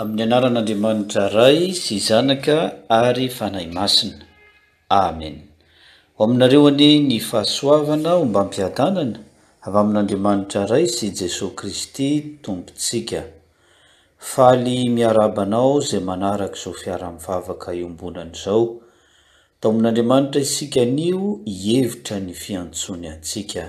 Amin'ny anaran'Andriamanitra Ray sy Zanaka ary Fanahy Masina. Amen. Ho aminareo anie ny fahasoavana ombam-piadanana avy amin'Andriamanitra Ray sy Jesoa Kristy Tompontsika. Faly miarahaba anao izay manaraka izao fiaraha-mivavaka iombonana izao. Taomin'Andriamanitra isika anio hihevitra ny fiantsoany antsika.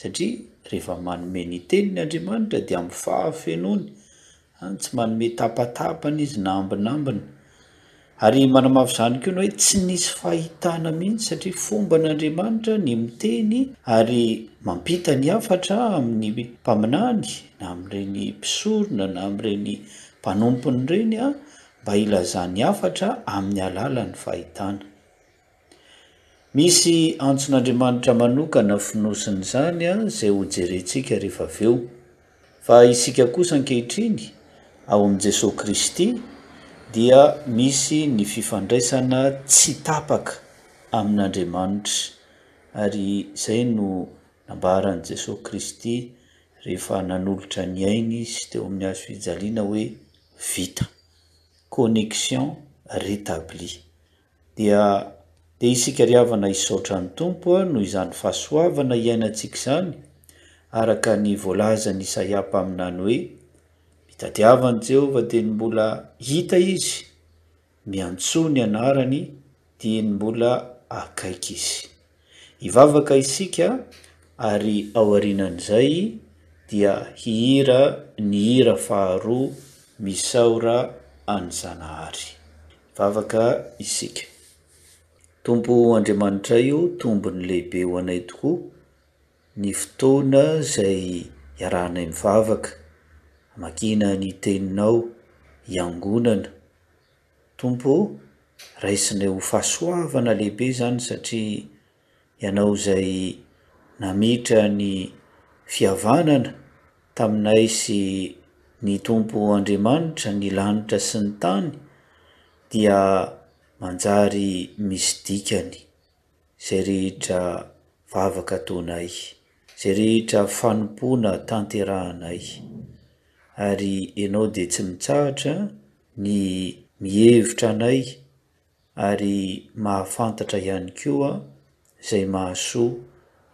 Satria rehefa manome ny teniny Andriamanitra dia amin'ny fahafenoany, tsy manome tapatapany izy na ambinambiny. Ary manamafy izany koa ny hoe tsy nisy fahitana mihitsy satria fomban'Andriamanitra ny miteny ary mampita ny hafatra amin'ny mpaminany na amin'ireny mpisorona na amin'ireny mpanompony ireny mba hilazany hafatra amin'ny alalan'ny fahitana. Misy antson'Andriamanitra manokana fonosiny izany izay hojerentsika rehefa avy eo. Fa isika kosa ankehitriny, ao amin'i Jesoa Kristy, dia misy ny fifandraisana tsy tapaka amin'Andriamanitra. Ary izay no nambaran'i Jesoa Kristy rehefa nanolotra ny ainy izy teo amin'ny hazo fijaliana hoe vita. Connexion rétablie. dia dia isika ry havana hisaotra ny Tompo noho izany fahasoavana iainantsika izany, araka ny voalazan'i Isaia mpaminany hoe, Mitadiava an'i Jehovah dia ny mbola hita izy, miantsoa ny anarany dia ny mbola akaiky izy. Hivavaka isika ary aorianan'izay dia hihira ny hira faharoa misaora an'i Zanahary. Vavaka isika. Tompo Andriamanitray o, tombony lehibe ho anay tokoa ny fotoana izay iarahanay mivavaka, hamakiana ny Teninao, hiangonana. Tompo o, raisinay ho fahasoavana lehibe izany satria ianao izay namitra ny fihavanana taminay sy ny Tompo Andriamanitra ny lanitra sy ny tany dia manjary misy dikany izay rehetra vavaka ataonay, izay rehetra fanompoana tanterahanay. Ary ianao dia tsy mitsahatra ny mihevitra anay ary mahafantatra ihany koa izay mahasoa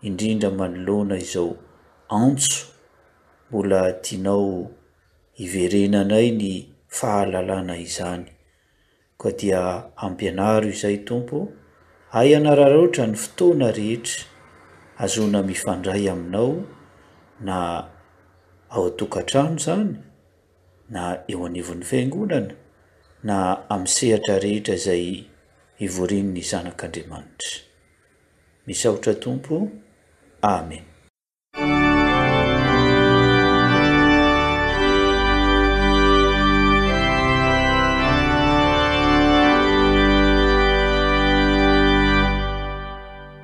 indrindra manoloana izao antso mbola tianao hiverenanay ny fahalalana izany. Koa dia ampianaro izay Tompo ahy hanararaotra ny fotoana rehetra azoana mifandray aminao na ao an-tokantrano izany, na eo anivon'ny fiangonana na amin'ny sehatra rehetra izay hivorian'ny zanak'Andriamanitra. Misaotra Tompo. Amen.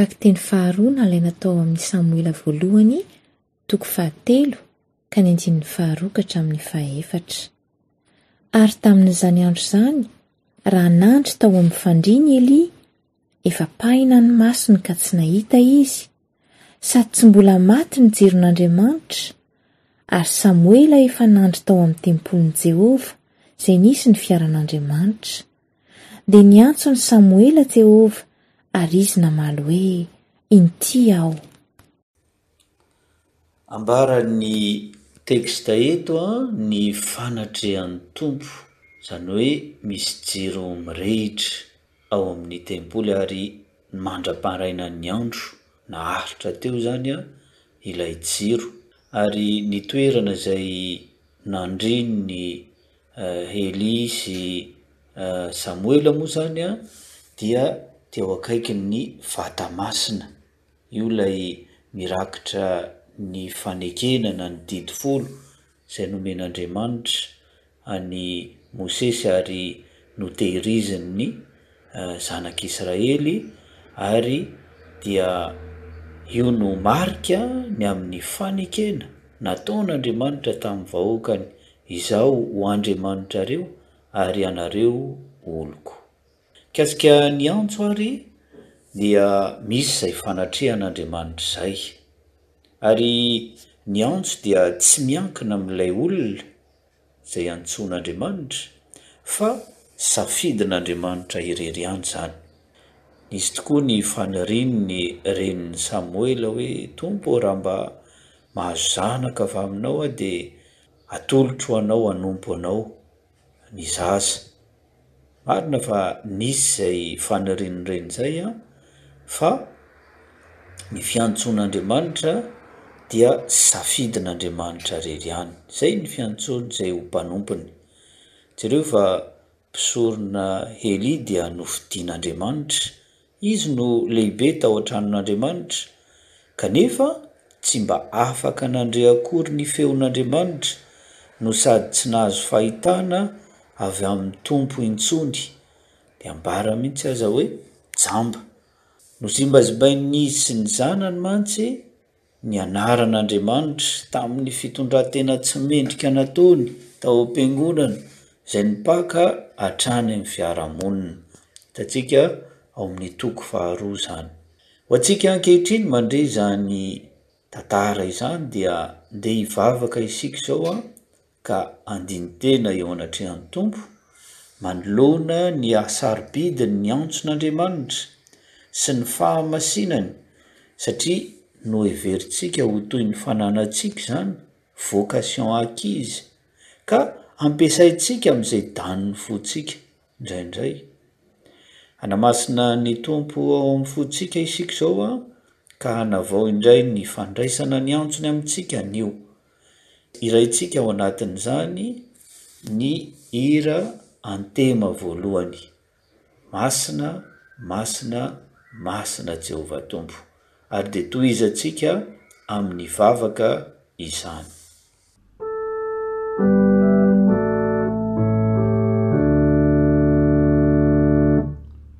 Vakiteny faharoa nalaina tao amin'ny Samoela voalohany toko fahatelo ka ny andininy faharoa ka hatramin'ny fahefatra. Ary tamin'izany andro izany, raha nandry tao amin'ny fandriany Elia, efa pahina ny masony ka tsy nahita izy, sady tsy mbola maty ny jiron'Andriamanitra, ary Samoela efa nandry tao amin'ny tempolin'i Jehovah, izay nisy ny fiaran'Andriamanitra. Dia niantso an'i Samoela Jehovah, ary izy namaly hoe, Inty aho. Ambaran'ny texte eto ny fanatrehan'ny Tompo, izany hoe misy jiro mirehitra ao amin'ny tempoly ary mandra-parainan'ny andro naharitra teo izany ilay jiro ary ny toerana izay nandrin'i Hely sy Samoela moa izany dia teo akaikin'ny Vata Masina. Io ilay mirakitra ny fanekena na ny didy folo izay nomen'Andriamanitra an'i Mosesy ary notehirizin'ny zanak'Israely ary dia io no marika ny amin'ny fanekena nataon'Andriamanitra tamin'ny vahoakany, Izaho ho Andriamanitrareo ary ianareo ho oloko. Mikasika ny antso àry dia misy izay fanatrehan'Andriamanitra izay. Ary ny antso dia tsy miankina amin'ilay olona izay antsoin'Andriamanitra fa safidin'Andriamanitra irery ihany izany. Nisy tokoa ny fanirian'ny renin'i Samoela hoe, Tompo ô, raha mba mahazo zanaka avy aminao aho dia atolotro ho anao hanompo anao. ny zaza. Marina fa nisy izay fanirian'ireny izay an, fa ny fiantsoan'Andriamanitra dia safidin'Andriamanitra irery ihany, izay ny fiantsoany izay ho mpanompony. Jereo fa mpisorona Heli dia nofidin'Andriamanitra Izy no lehibe tao an-tranon'Andriamanitra, kanefa tsy mba afaka nandre akory ny feon'Andriamanitra no sady tsy nahazo fahitana avy amin'ny Tompo intsony, dia ambara mihitsy aza hoe jamba. Nozimbazimbain'izy sy ny zanany mantsy. Ny anaran'Andriamanitra tamin'ny fitondran-tena tsy mendrika nataony tao am-piangonana izay nipaka hatrany amin'ny fiarahamonina. Hitantsika ao amin'ny toko faharoa izany. Ho antsika ankehitriny mandre izany tantara izany dia ndeha hivavaka isika izao ka andinin-tena eo anatrehan'ny Tompo manoloana ny hasarobidin' ny antson' Andriamanitra sy ny fahamasinany, satria noheverintsika ho toy ny fananantsika izany, vocation acquise, ka ampiasaintsika amin'izay danin'ny fontsika indraindray. Hanamasina ny Tompo ao amin'ny fontsika isika izao, ka hanavao indray ny fandraisana ny antsony amintsika anio. Hiraintsika ao anatin'izany ny hira antema voalohany, Masina, masina, masina Jehovah Tompo, ary dia tohizantsika amin'ny vavaka izany.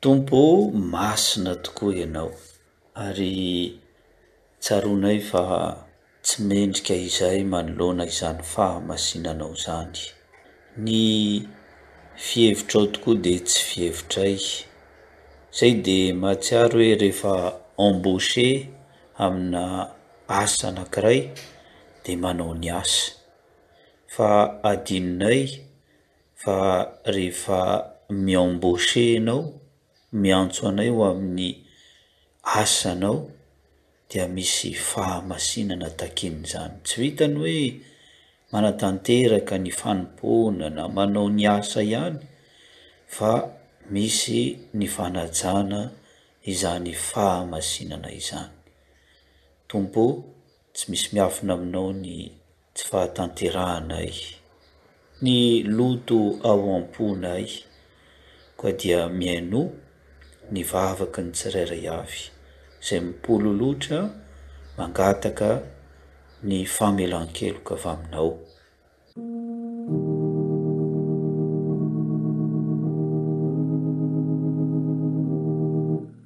Tompo ô masina tokoa Ianao ary tsaroanay fa tsy mendrika izay manoloana izany fahamasinanao izany. Ny fihevitrao tokoa dia tsy fihevitray. Zay dia mahatsiaro hoe rehefa embauché amina asa anakiray dia manao ny asa fa adinonay. fa rehefa mi-embaucher ianao, miantso anay ho amin'ny asanao dia misy fahamasinana takian'izany, tsy vitan'ny hoe manatanteraka ny fanompoana na manao ny asa ihany fa misy ny fanajana izany fahamasinana izany. Tompo ô, tsy misy miafina aminao ny tsy fahatanterahanay, ny loto ao am-ponay, koa dia mihainoa ny vavaky ny tsirairay avy, izay mipololotra mangataka ny famelan-keloka avy Aminao.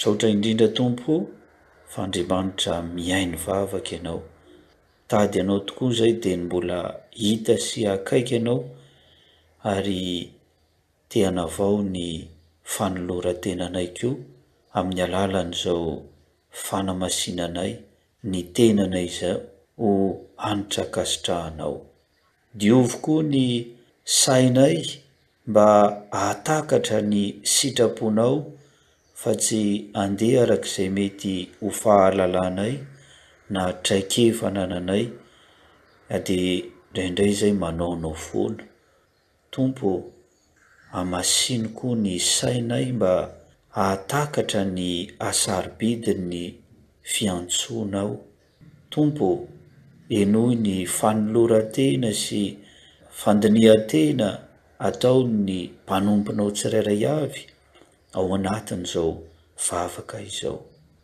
Misaotra indrindra Tompo fa Andriamanitra mihaino vavaka Ianao. Tady Anao tokoa izay dia ny mbola hita sy akaiky Anao ary te hanavao ny fanoloran-tenanay koa amin'ny alalan'izao fanamasinanay ny tenana izay ho antrakastrahanao. Diovy koa ny sainay mba hahatakatra ny sitraponao fa tsy handeha araka izay mety ho fahalalanay na traikefa anananay dia indraindray izay manaonao foana. Tompo ô, amasino koa ny sainay mba hahatakatra ny hasarobidin'ny fiantsoanao. Tompo ô, henoy ny fanoloran-tena sy fandinihan-tena ataon'ny mpanomponao tsirairay avy ao anatin'izao vavaka izao.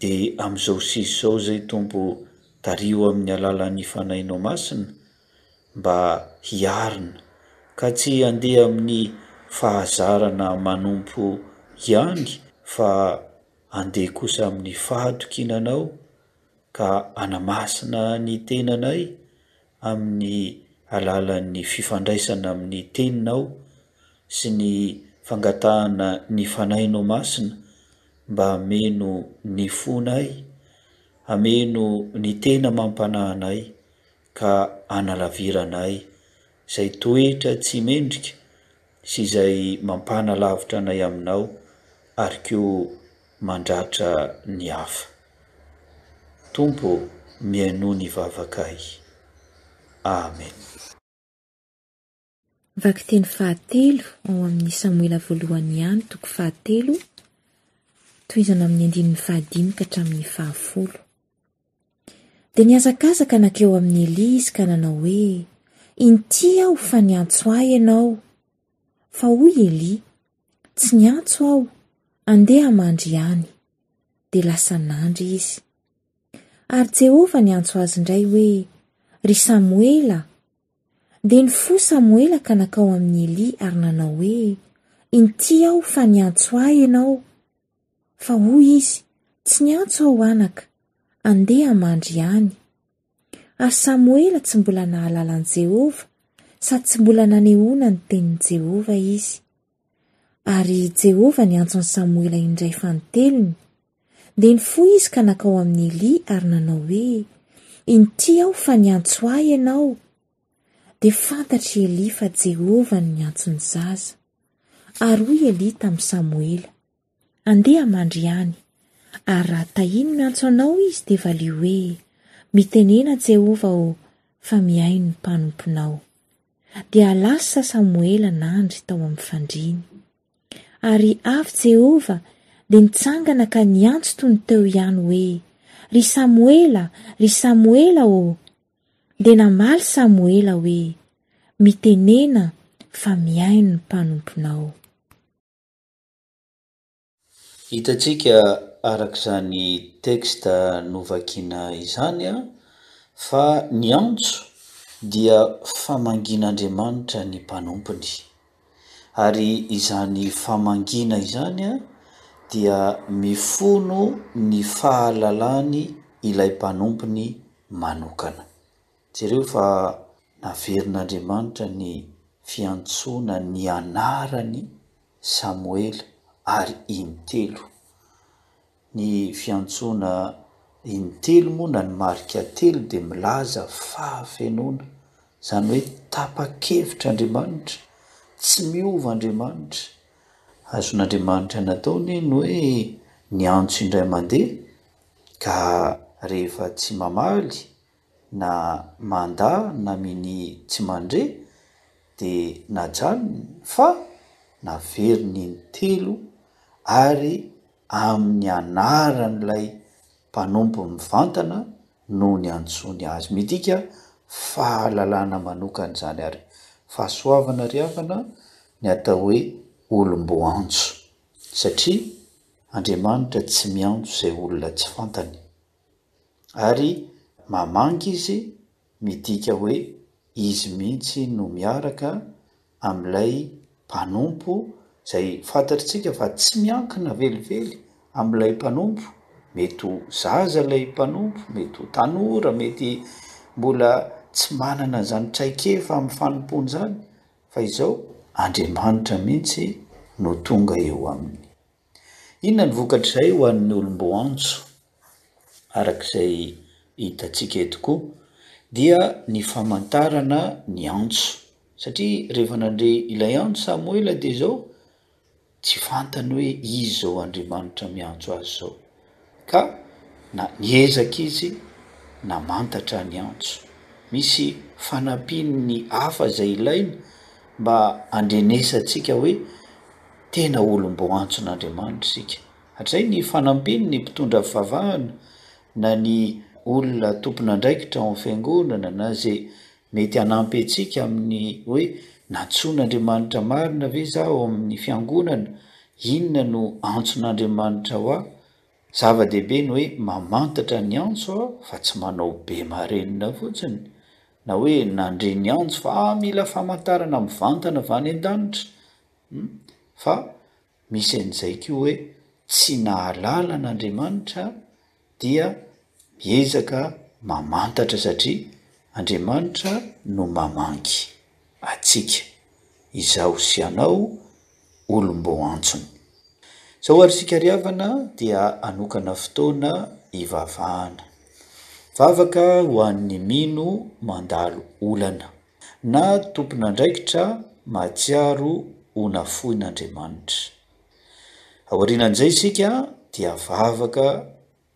Dia amin'izao sisa izao izay Tompo, tariho amin'ny alalan'ny Fanahinao Masina mba hiarina ka tsy handeha amin'ny fahazarana manompo ihany fa handeha kosa amin'ny fahatokinanao ka hanamasina ny tenanay amin'ny alalan'ny fifandraisana amin'ny Teninao sy ny fangatahana ny Fanahinao Masina mba hameno ny fonay, hameno ny tena amam-panahinay. ka hanalaviranay izay toetra tsy mendrika sy izay mampanalavitra anay Aminao ary koa mandratra ny hafa. Tompo ô, mihainoa ny vavakay. Amen. Vakiteny fahatelo ao amin'ny Samoela voalohany ihany toko fahatelo, tohizana amin'ny andininy fahadimy ka hatramin'ny fahafolo. Dia nihazakazaka nankeo amin'i Elia izy ka nanao hoe, Inty aho fa niantso ahy ianao. Fa hoy Elia, Tsy niantso aho, andeha mandry ihany. Dia lasa nandry izy. Ary Jehovah niantso azy indray hoe, Ry Samoela! Dia nifoha Samoela ka nakao amin'i Elia ary nanao hoe, Inty aho fa niantso ahy ianao. Fa hoy izy, Tsy niantso aho anaka, andeha hamandry any. Ary Samoela tsy mbola nahalala an'i Jehovah sady tsy mbola nanehoana ny tenin'i Jehovah izy. Ary Jehovah niantso an'i Samoela indray fanintelony, Dia nifoha izy ka nakao amin'i Elia ary nanao hoe, Inty aho fa niantso ahy ianao. Dia fantatr'i Elia fa Jehovah no niantso ny zaza. Ary hoy Elia tamin'i Samoela, Andeha hamandry any, ary raha tahiany miantso anao izy dia valio hoe, 'Mitenena Jehovah ô, fa mihaino ny mpanomponao. Dia lasa Samoela nandry tao amin'ny fandriany. Ary avy Jehovah dia nitsangana ka niantso toy ny teo ihany hoe, Ry Samoela, ry Samoela ô! Dia namaly Samoela hoe, Mitenena fa mihaino ny mpanomponao. Hitantsika araka izany texte novakina izany fa ny antso dia famangian'Andriamanitra ny mpanompony. Ary izany famangiana izany dia mifono ny fahalalany ilay mpanompony manokana. Jereo fa naverin'Andriamanitra ny fiantsoana ny anarany Samoela ary intelo. Ny fiantsoana in-telo moa na ny marika telo dia milaza fahafenoana, izany hoe tapa-kevitra Andriamanitra, tsy miova Andriamanitra. Azon'Andriamanitra natao anie ny hoe niantso indray mandeha ka rehefa tsy mamaly Na mandà na minia tsy mandre dia najanony fa naveriny intelo ary amin'ny anaran'ilay mpanompo mivantana no niantsoany azy. Midika fahalalana manokana izany ary fahasoavana ry havana ny atao hoe olom-boantso satria Andriamanitra tsy miantso izay olona tsy fantany. ary mamangy izy midika hoe izy mihitsy no miaraka amin'ilay mpanompo izay fantatr'tsika fa tsy miankina velively amin'ilay mpanompo mety ho zaza ilay mpanompo mety ho tanora mety mbola tsy manana izany traikefa amin'ny fanompoana izany fa izao Andriamanitra mihitsy no tonga eo aminy. Inona ny vokatr'izay ho an'ny olom-boantso? Araka izay hitantsika eto koa dia ny famantarana ny antso, satria rehefa nandre ilay antso Samoela dia izao tsy fantany hoe iza izao Andriamanitra miantso azy izao. Ka na niezaka izy namantatra ny antso. Misy fanampian'ny hafa izay ilaina mba handrenesantsika hoe tena olom-boantson'Andriamanitra isika. Hatray ny fanampian'ny mpitondra fivavahana, na ny olona tompon'andraikitra ao amin'ny fiangonana, na izay Mety hanampy antsika amin'ny hoe, Nantsoin'Andriamanitra marina ve izaho ao amin'ny fiangonana? Inona no antson'Andriamanitra ho ahy? Zava-dehibe ny hoe mamantatra ny antso aho fa tsy manao be marenina fotsiny, na hoe nandre ny antso fa mila famantarana mivantana avy any an-danitra, fa Misy an'izay koa hoe tsy nahalala an'Andriamanitra dia miezaka mamantatra satria Andriamanitra no mamangy antsika, izaho sy ianao olom-boantsony. Izao ary isika ry havana dia hanokana fotoana hivavahana. Vavaka ho an'ny mino mandalo olana. Na tompon'andraikitra mahatsiaro ho nafoin'Andriamanitra. Aorianan'izay isika dia vavaka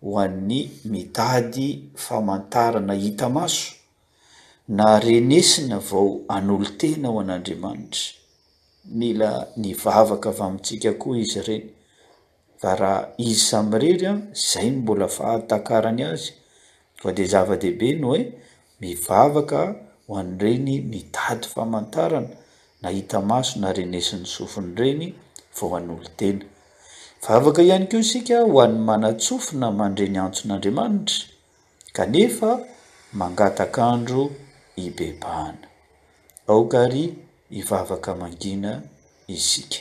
ho an'ny mitady famantarana hita maso na renesina vao hanolo-tena ho an'Andriamanitra. Mila ny vavaka avy amintsika koa izy ireny. Fa raha izy samirery an, zay no mbola fahatakarany azy, fa de zava-dehibe ny hoe mivavaka ho an'ireny mitady famantarana na hita maso na renesin'ny sofiny ireny vao hanolo-tena. Vavaka ihany koa isika ho an'ny manatsofina mandre ny antson'Andriamanitra kanefa mangataka andro hibebahana. Aoka ary hivavaka mangina isika.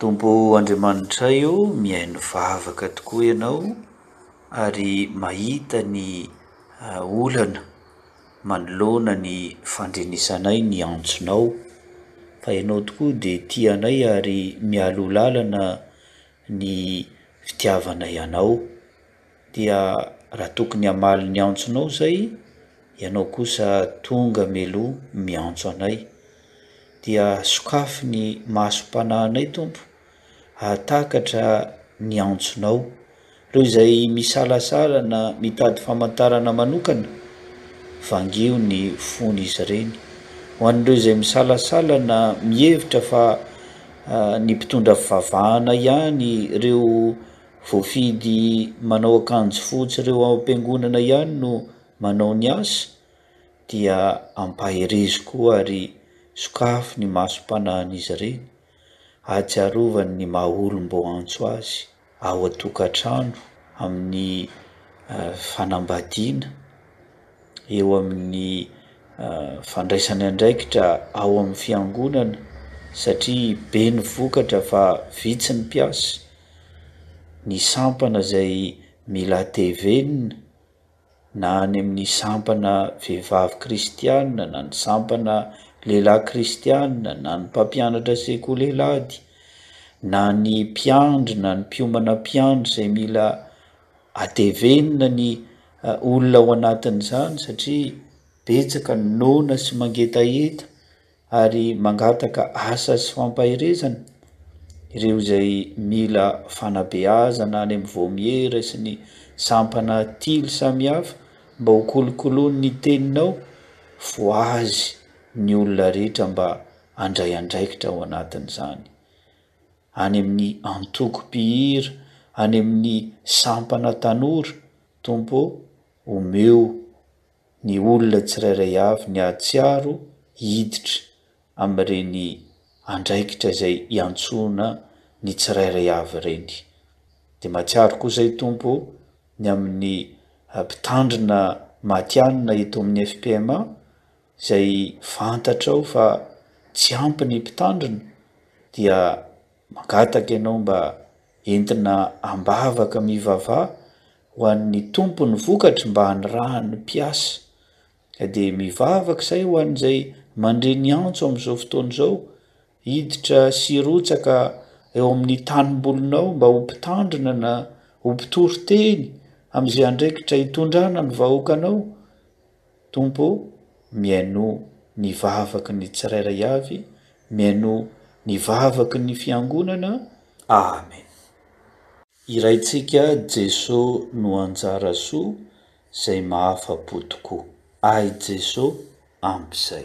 Tompo Andriamanitray ô, mihaino vavaka tokoa Ianao ary mahita ny olana manoloana ny fandrenisanay ny antsonao, fa Ianao tokoa dia tia anay ary mialoha lalana ny fitiavanay Anao. dia raha tokony hamaly ny antsonao zay ianao kosa tonga meloha miantso anay dia sokafy ny masom-panahinay Tompo hahatakatra ny antsonao reo izay misalasala na mitady famantarana manokana vangio ny fon' izy ireny ho an'ireo izay misalasala na mihevitra fa ny mpitondra fivavahana ihany reo voafidy manao akanjo fotsy ireo ao am-piangonana ihany no manao ny asa dia ampaherezo koa ary sokafy ny masom-panahin'izy ireny, ahatsiarovany ny maha olom-boantso azy ao an-tokantrano amin'ny fanambadiana. eo amin'ny fandraisany andraikitra ao amin'ny fiangonana satria be ny vokatra fa vitsy ny mpiasa, ny sampana izay mila atevenina na any amin'ny sampana vehivavy kristianina na ny sampana lehilahy kristianina na ny mpampianatra sekoly alahady na ny mpiandry na ny mpiomana mpiandry izay mila Atevenina ny olona ao anatin'izany satria betsaka ny noana sy mangetaheta ary mangataka asa sy fampaherezana, ireo izay mila fanabeazana any amin'ny vaomiera sy ny sampana tily samihafa mba ho kolokoloiny ny teninao, voazy ny olona rehetra mba handray andraikitra ao anatin'izany. any amin'ny antoko mpihira, any amin'ny sampana tanora, Tompo ô, omeo ny olona tsirairay avy ny hahatsiaro hiditra amin'ireny andraikitra izay iantsoana ny tsirairay avy ireny. Dia mahatsiaro koa izay, Tompo ô, ny amin'ny mpitandrina matihanina eto amin'ny FPMA, izay fantatrao fa tsy ampy ny mpitandrina dia mangataka ianao mba entina ambavaka mivavaha ho an'ny tompon'ny vokatry mba hanirahan'ny mpiasa. Dia mivavaka izahay ho an'izay mandre ny antso amin'izao fotoana izao Hiditra sy hirotsaka eo amin'ny tanimbolinao mba ho mpitandrina na ho mpitory teny amin'izay andraikitra hitondrana ny vahoakanao, Tompo ô, mihaino ny vavaky ny tsirairay avy, mihaino ny vavaky ny Fiangonana. Amen. Hiraintsika Jeso no anjara soa zay mahafa-po tokoa. Ahy Jeso ampy zay.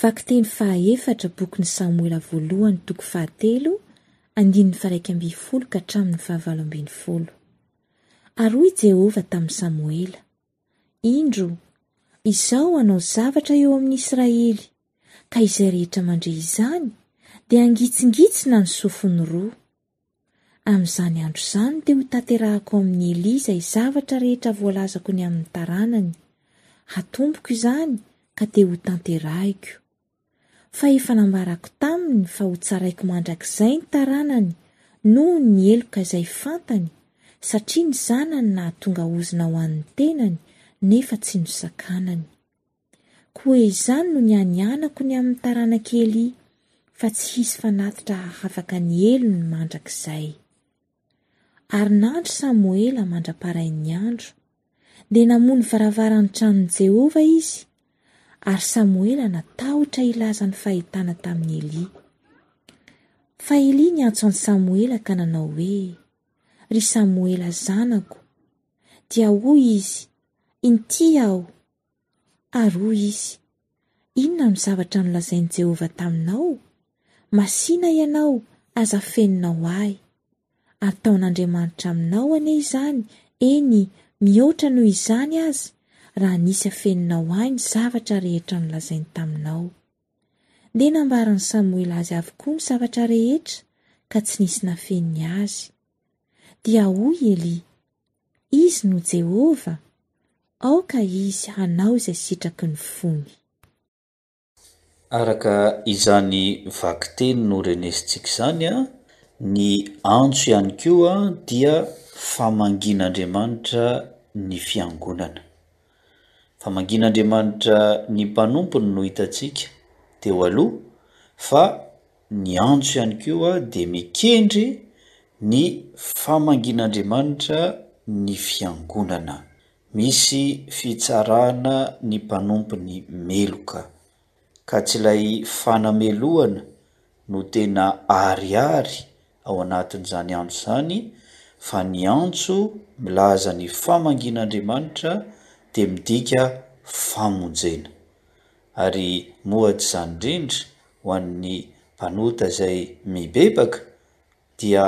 Vakiteny fahaefatra Bokin'i Samoela Voalohany toko fahatelo andininy faha-iraika ambin'ny folo ka hatramin'ny fahavalo ambin'ny folo Ary hoy Jehovah tamin'i Samoela, Indro, izaho hanao zavatra eo amin'i Israely, ka izay rehetra mandre izany dia hangitsingitsina ny sofiny roa. Amin'izany andro izany dia hotanterahako amin'i Elia izay zavatra rehetra voalazako ny amin'ny taranany. Hatomboko izany ka dia hotanterahiko. Fa efa nambarako taminy fa hotsaraiko mandrakizay ny taranany noho ny heloka izay fantany, satria ny zanany nahatonga ozona ho an'ny tenany nefa tsy nosakanany. Koa izany no nianianako ny amin'ny taranak'i Elia, fa tsy hisy fanatitra hahafaka ny helony mandrakizay. Ary nandry Samoela mandra-parain'ny andro, dia namono varavaran'ny tranon'i Jehovah izy, ary Samoela natahotra hilaza ny fahitana tamin'i Elia. Fa Elia niantso an'i Samoela ka nanao hoe, Ry Samoela zanako, dia hoy izy, Inty aho. Ary hoy izy, Inona no zavatra nolazain'i Jehovah taminao? Masìna ianao, aza afeninao ahy. Ataon'Andriamanitra aminao anie izany, eny, mihoatra noho izany aza, raha nisy afeninao ahy ny zavatra rehetra nolazainy taminao. Dia nambaran'i Samoela azy avokoa ny zavatra rehetra, ka tsy nisy nafeniny azy. Dia hoy Elia, Izy no Jehovah, aoka izy hanao izay sitraky ny fony. Araka izany vakiteny norenesintsika izany, ny antso ihany koa dia famangian'Andriamanitra ny fiangonana. Famangian'Andriamanitra ny mpanompony no hitantsika teo aloha, fa Ny antso ihany koa dia mikendry ny famangian'Andriamanitra ny fiangonana. Misy fitsarana ny mpanompony meloka, ka tsy ilay fanamelohana no tena ariary ao anatin'izany antso izany, fa ny antso milaza ny famangian'Andriamanitra dia midika famonjena. ary moa tsy izany indrindra ho an'ny mpanota izay mibebaka dia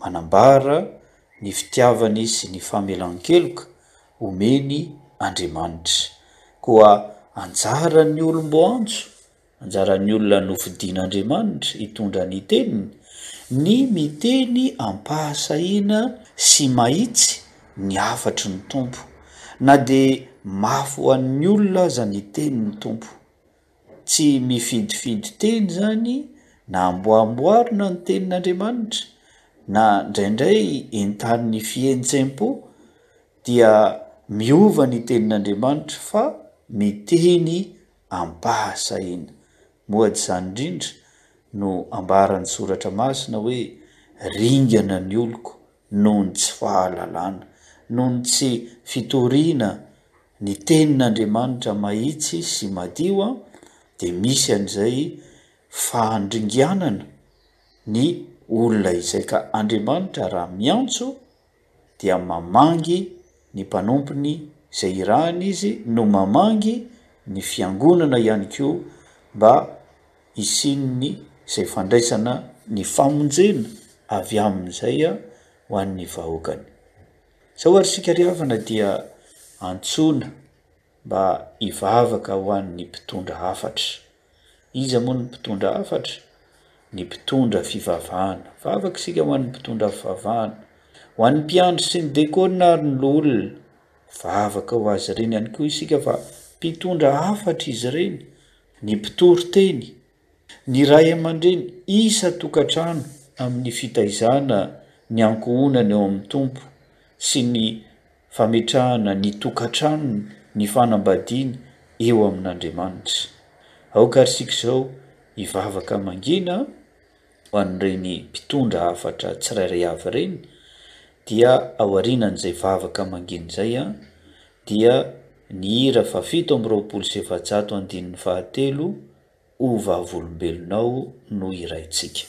manambara ny fitiavany sy ny famelan-keloka omeny Andriamanitra. Koa anjaran'ny olom-boantso, anjaran'ny olona nofidin'Andriamanitra hitondra ny teniny, ny miteny am-pahasahiana sy mahitsy ny hafatry ny Tompo, na dia mafy ho an'ny olona aza ny tenin'ny Tompo. Tsy mifidifidy teny izany na amboahamboarina ny tenin'Andriamanitra, na indraindray entanin'ny fihentsempo, dia miova ny tenin'Andriamanitra fa miteny am-pahasahiana. Moa tsy izany indrindra no ambaran'ny Soratra Masina hoe, Ringana ny oloko. noho ny tsy fahalalana, noho ny tsy fitoriana ny Tenin'Andriamanitra mahitsy sy madio, dia misy an'izay fahandringanana ny olona izay, ka Andriamanitra raha miantso dia mamangy ny mpanompony izay irahiny Izy no mamangy ny Fiangonana ihany koa mba hisian'ny izay fandraisana ny famonjena avy aminy izay ho an'ny vahoakany. Izao ary isika ry havana dia antsoina mba hivavaka ho an'ny mpitondra hafatra. Iza moa ny mpitondra hafatra? Ny mpitondra fivavahana. Vavaka isika ho an'ny mpitondra fivavahana. Ho an'ny mpiandry sy ny dekôna ary ny loholona, vavaka ho azy ireny ihany koa isika fa mpitondra hafatra izy ireny. Ny mpitory teny, ny ray aman-dreny isan-tokantrano amin'ny fitaizana ny ankohonany ao amin'ny Tompo sy ny fametrahana ny tokantranony, ny fanambadiany eo amin'Andriamanitra. Aoka àry isika izao hivavaka mangina. ho an'ireny mpitondra hafatra tsirairay avy ireny dia aorianan'izay vavaka mangina izay dia ny hira fa fito amby roapolo sy efajato andininy fahatelo O vavolombelonao no hiraintsika.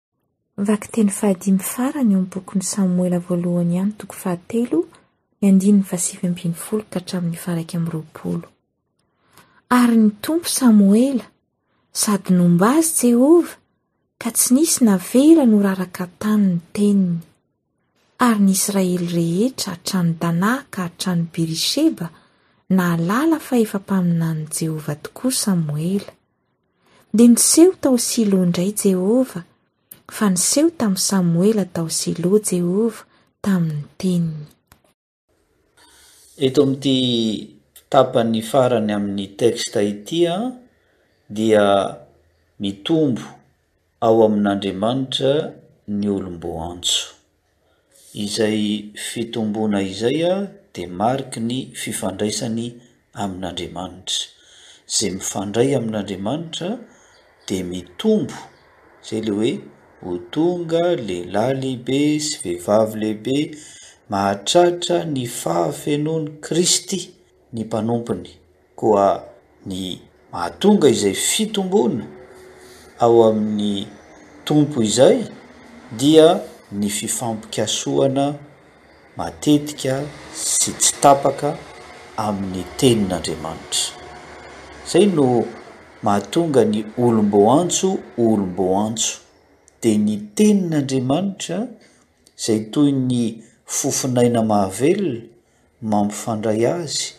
Vakiteny fahadimy farany ao amin'ny bokin'i Samoela voalohany ihany toko fahatelo, ny andininy fahasivy ambin'ny folo ka hatramin'ny faharaika amby roapolo. Ary nitompo Samoela, sady nomba azy Jehovah, ka tsy nisy navela noraraka tany ny teniny. Ary ny Israely rehetra hatrany Dana ka hatrany Beri-sheba nahalala fa efa mpaminanin'i Jehovah tokoa Samoela. dia niseho tao Silo indray Jehovah, fa niseho tamin'i Samoela tao Silo Jehovah tamin'ny teniny. Eto amin'ity tapany farany amin'ny texte ity dia mitombo ao amin'Andriamanitra ny olom-boantso. Izay fitomboana izay dia mariky ny fifandraisany amin'Andriamanitra. Izay mifandray amin'Andriamanitra dia mitombo, izay ilay hoe ho tonga lehilahy lehibe sy vehivavy lehibe mahatratra ny fahafenoan'i Kristy ny mpanompony. koa ny mahatonga izay fitomboana ao amin'ny Tompo izay dia ny fifampikasohana matetika sy tsy tapaka amin'ny Tenin'Andriamanitra. Izay no mahatonga ny olom-boantso ho olom-boantso. Dia ny Tenin'Andriamanitra izay toy ny fofon'aina mahavelona, mampifandray azy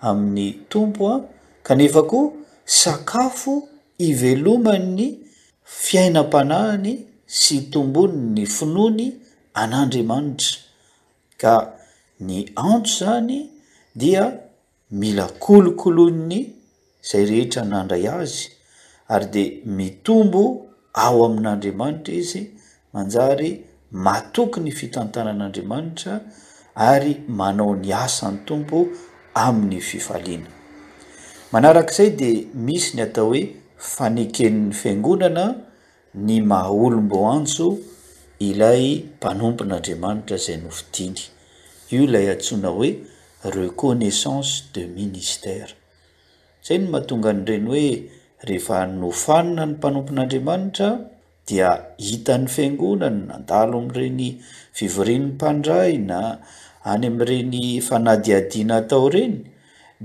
amin'ny Tompo an, kanefa koa sakafo iveloman'ny fiainam-panahiny sy itombon'ny finoany an'Andriamanitra, ka ny antso izany dia mila kolokoloin'ny izay rehetra nandray azy, ary dia mitombo ao amin'Andriamanitra izy, manjary matoky ny fitantanan'Andriamanitra ary manao ny asan'ny Tompo amin'ny fifaliana. Manarak'izay dia misy ny atao hoe faneken'ny Fiangonana ny maha olom-boantso ilay mpanompon'Andriamanitra izay nofidiany. Io ilay antsoina hoe reconnaissance de ministère. Izay no mahatonga an'ireny hoe rehefa nofanina ny mpanompon'Andriamanitra dia hitan'ny fiangonana nandalo amin'ireny fivorian'ny mpandraina any amin'ireny fanadihadiana atao ireny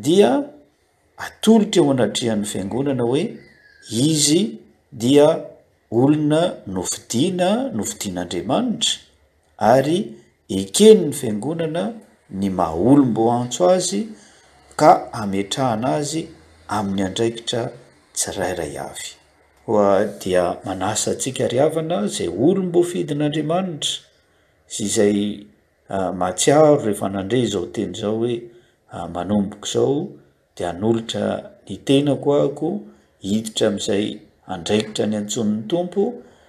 dia atolotra eo anatrehan'ny fiangonana hoe izy dia olona nofidina nofidin'Andriamanitra ary eken' ny Fiangonana ny maha olom-bo antso azy ka ametrahana azy amin' ny andraikitra tsirairay avy. Koa dia manasa antsika ry havana izay olom-boafidin' Andriamanitra sy izay mahatsiaro rehefa nandre izao teny izao hoe, Manomboka izao Dia hanolotra ny tenako ahiko hiditra amin'izay andraikitra ny antsoin'ny Tompo,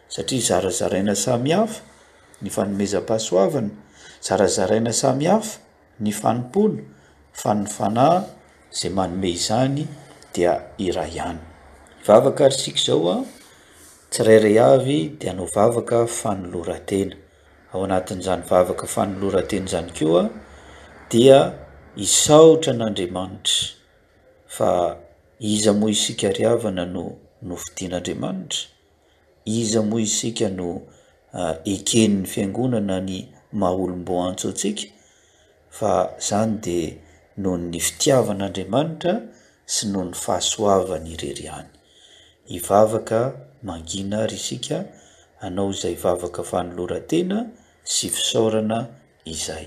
satria zarazaraina samy hafa ny fanomezam-pahasoavana, zarazaraina samy hafa ny fanompoana, fa ny Fanahy izay manome izany dia iray ihany. Hivavaka àry isika izao, Tsirairay avy dia hanao vavaka fanoloran-tena. Ao anatin'izany vavaka fanoloran-tena izany koa dia hisaotra an'Andriamanitra fa iza moa isika ry havana no nofidin'Andriamanitra? Iza moa isika no eken'ny fiangonana ny maha olom-boantso antsika? Fa izany dia noho ny fitiavan'Andriamanitra sy noho ny fahasoavany irery ihany. Hivavaka mangina ary isika hanao izay vavaka fanoloran-tena sy fisaorana izay.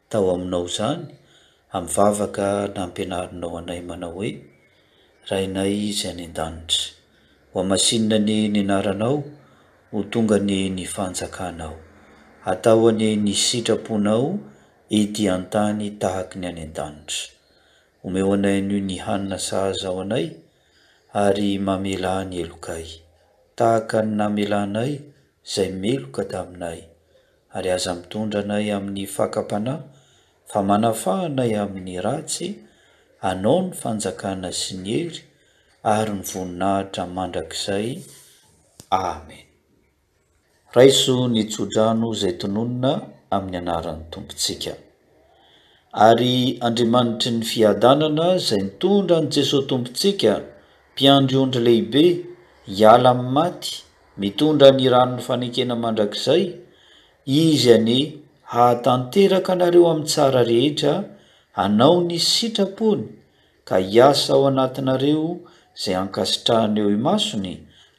Tao aminao izany, amin'ny vavaka nampianarinao anay manao hoe, Rainay izy any an-danitra. Hohamasinina anie ny anaranao, ho tonga anie ny fanjakanao. Hatao anie ny sitraponao ety an-tany tahaky ny any an-danitra. Omeo anay anio ny hanina sahaza ho anay, ary mamelà ny helokay, tahaka ny namelanay izay meloka taminay, ary aza mitondra anay amin'ny fakam-panahy, fa manafaha anay amin'ny ratsy, Anao ny fanjakana sy ny hery ary ny voninahitra mandrakizay. Amen. Raiso ny tso-drano izay tononina amin'ny anaran'ny Tompontsika. Ary Andriamanitry ny fiadanana izay nitondra an'i Jesoa Tompontsika, Mpiandry ondry lehibe, hiala amin'ny maty, mitondra ny ranon'ny fanekena mandrakizay, Izy anie hahatanteraka anareo amin'ny tsara rehetra, hanao ny sitrapony, ka hiasa ao anatinareo izay ankasitrahany eo imasony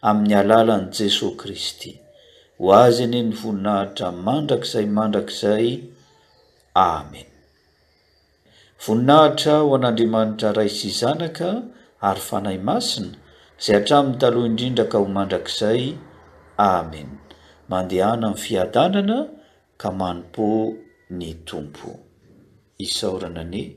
amin'ny alalan'i Jesoa Kristy. Ho Azy anie ny voninahitra mandrakizay mandrakizay. Amena. Voninahitra ho an'Andriamanitra Ray sy Zanaka ary Fanahy Masina, izay hatramin'ny taloha indrindra ka ho mandrakizay. Amena. Mandehana amin'ny fiadanana ka manompoa ny Tompo. Isaorana anie.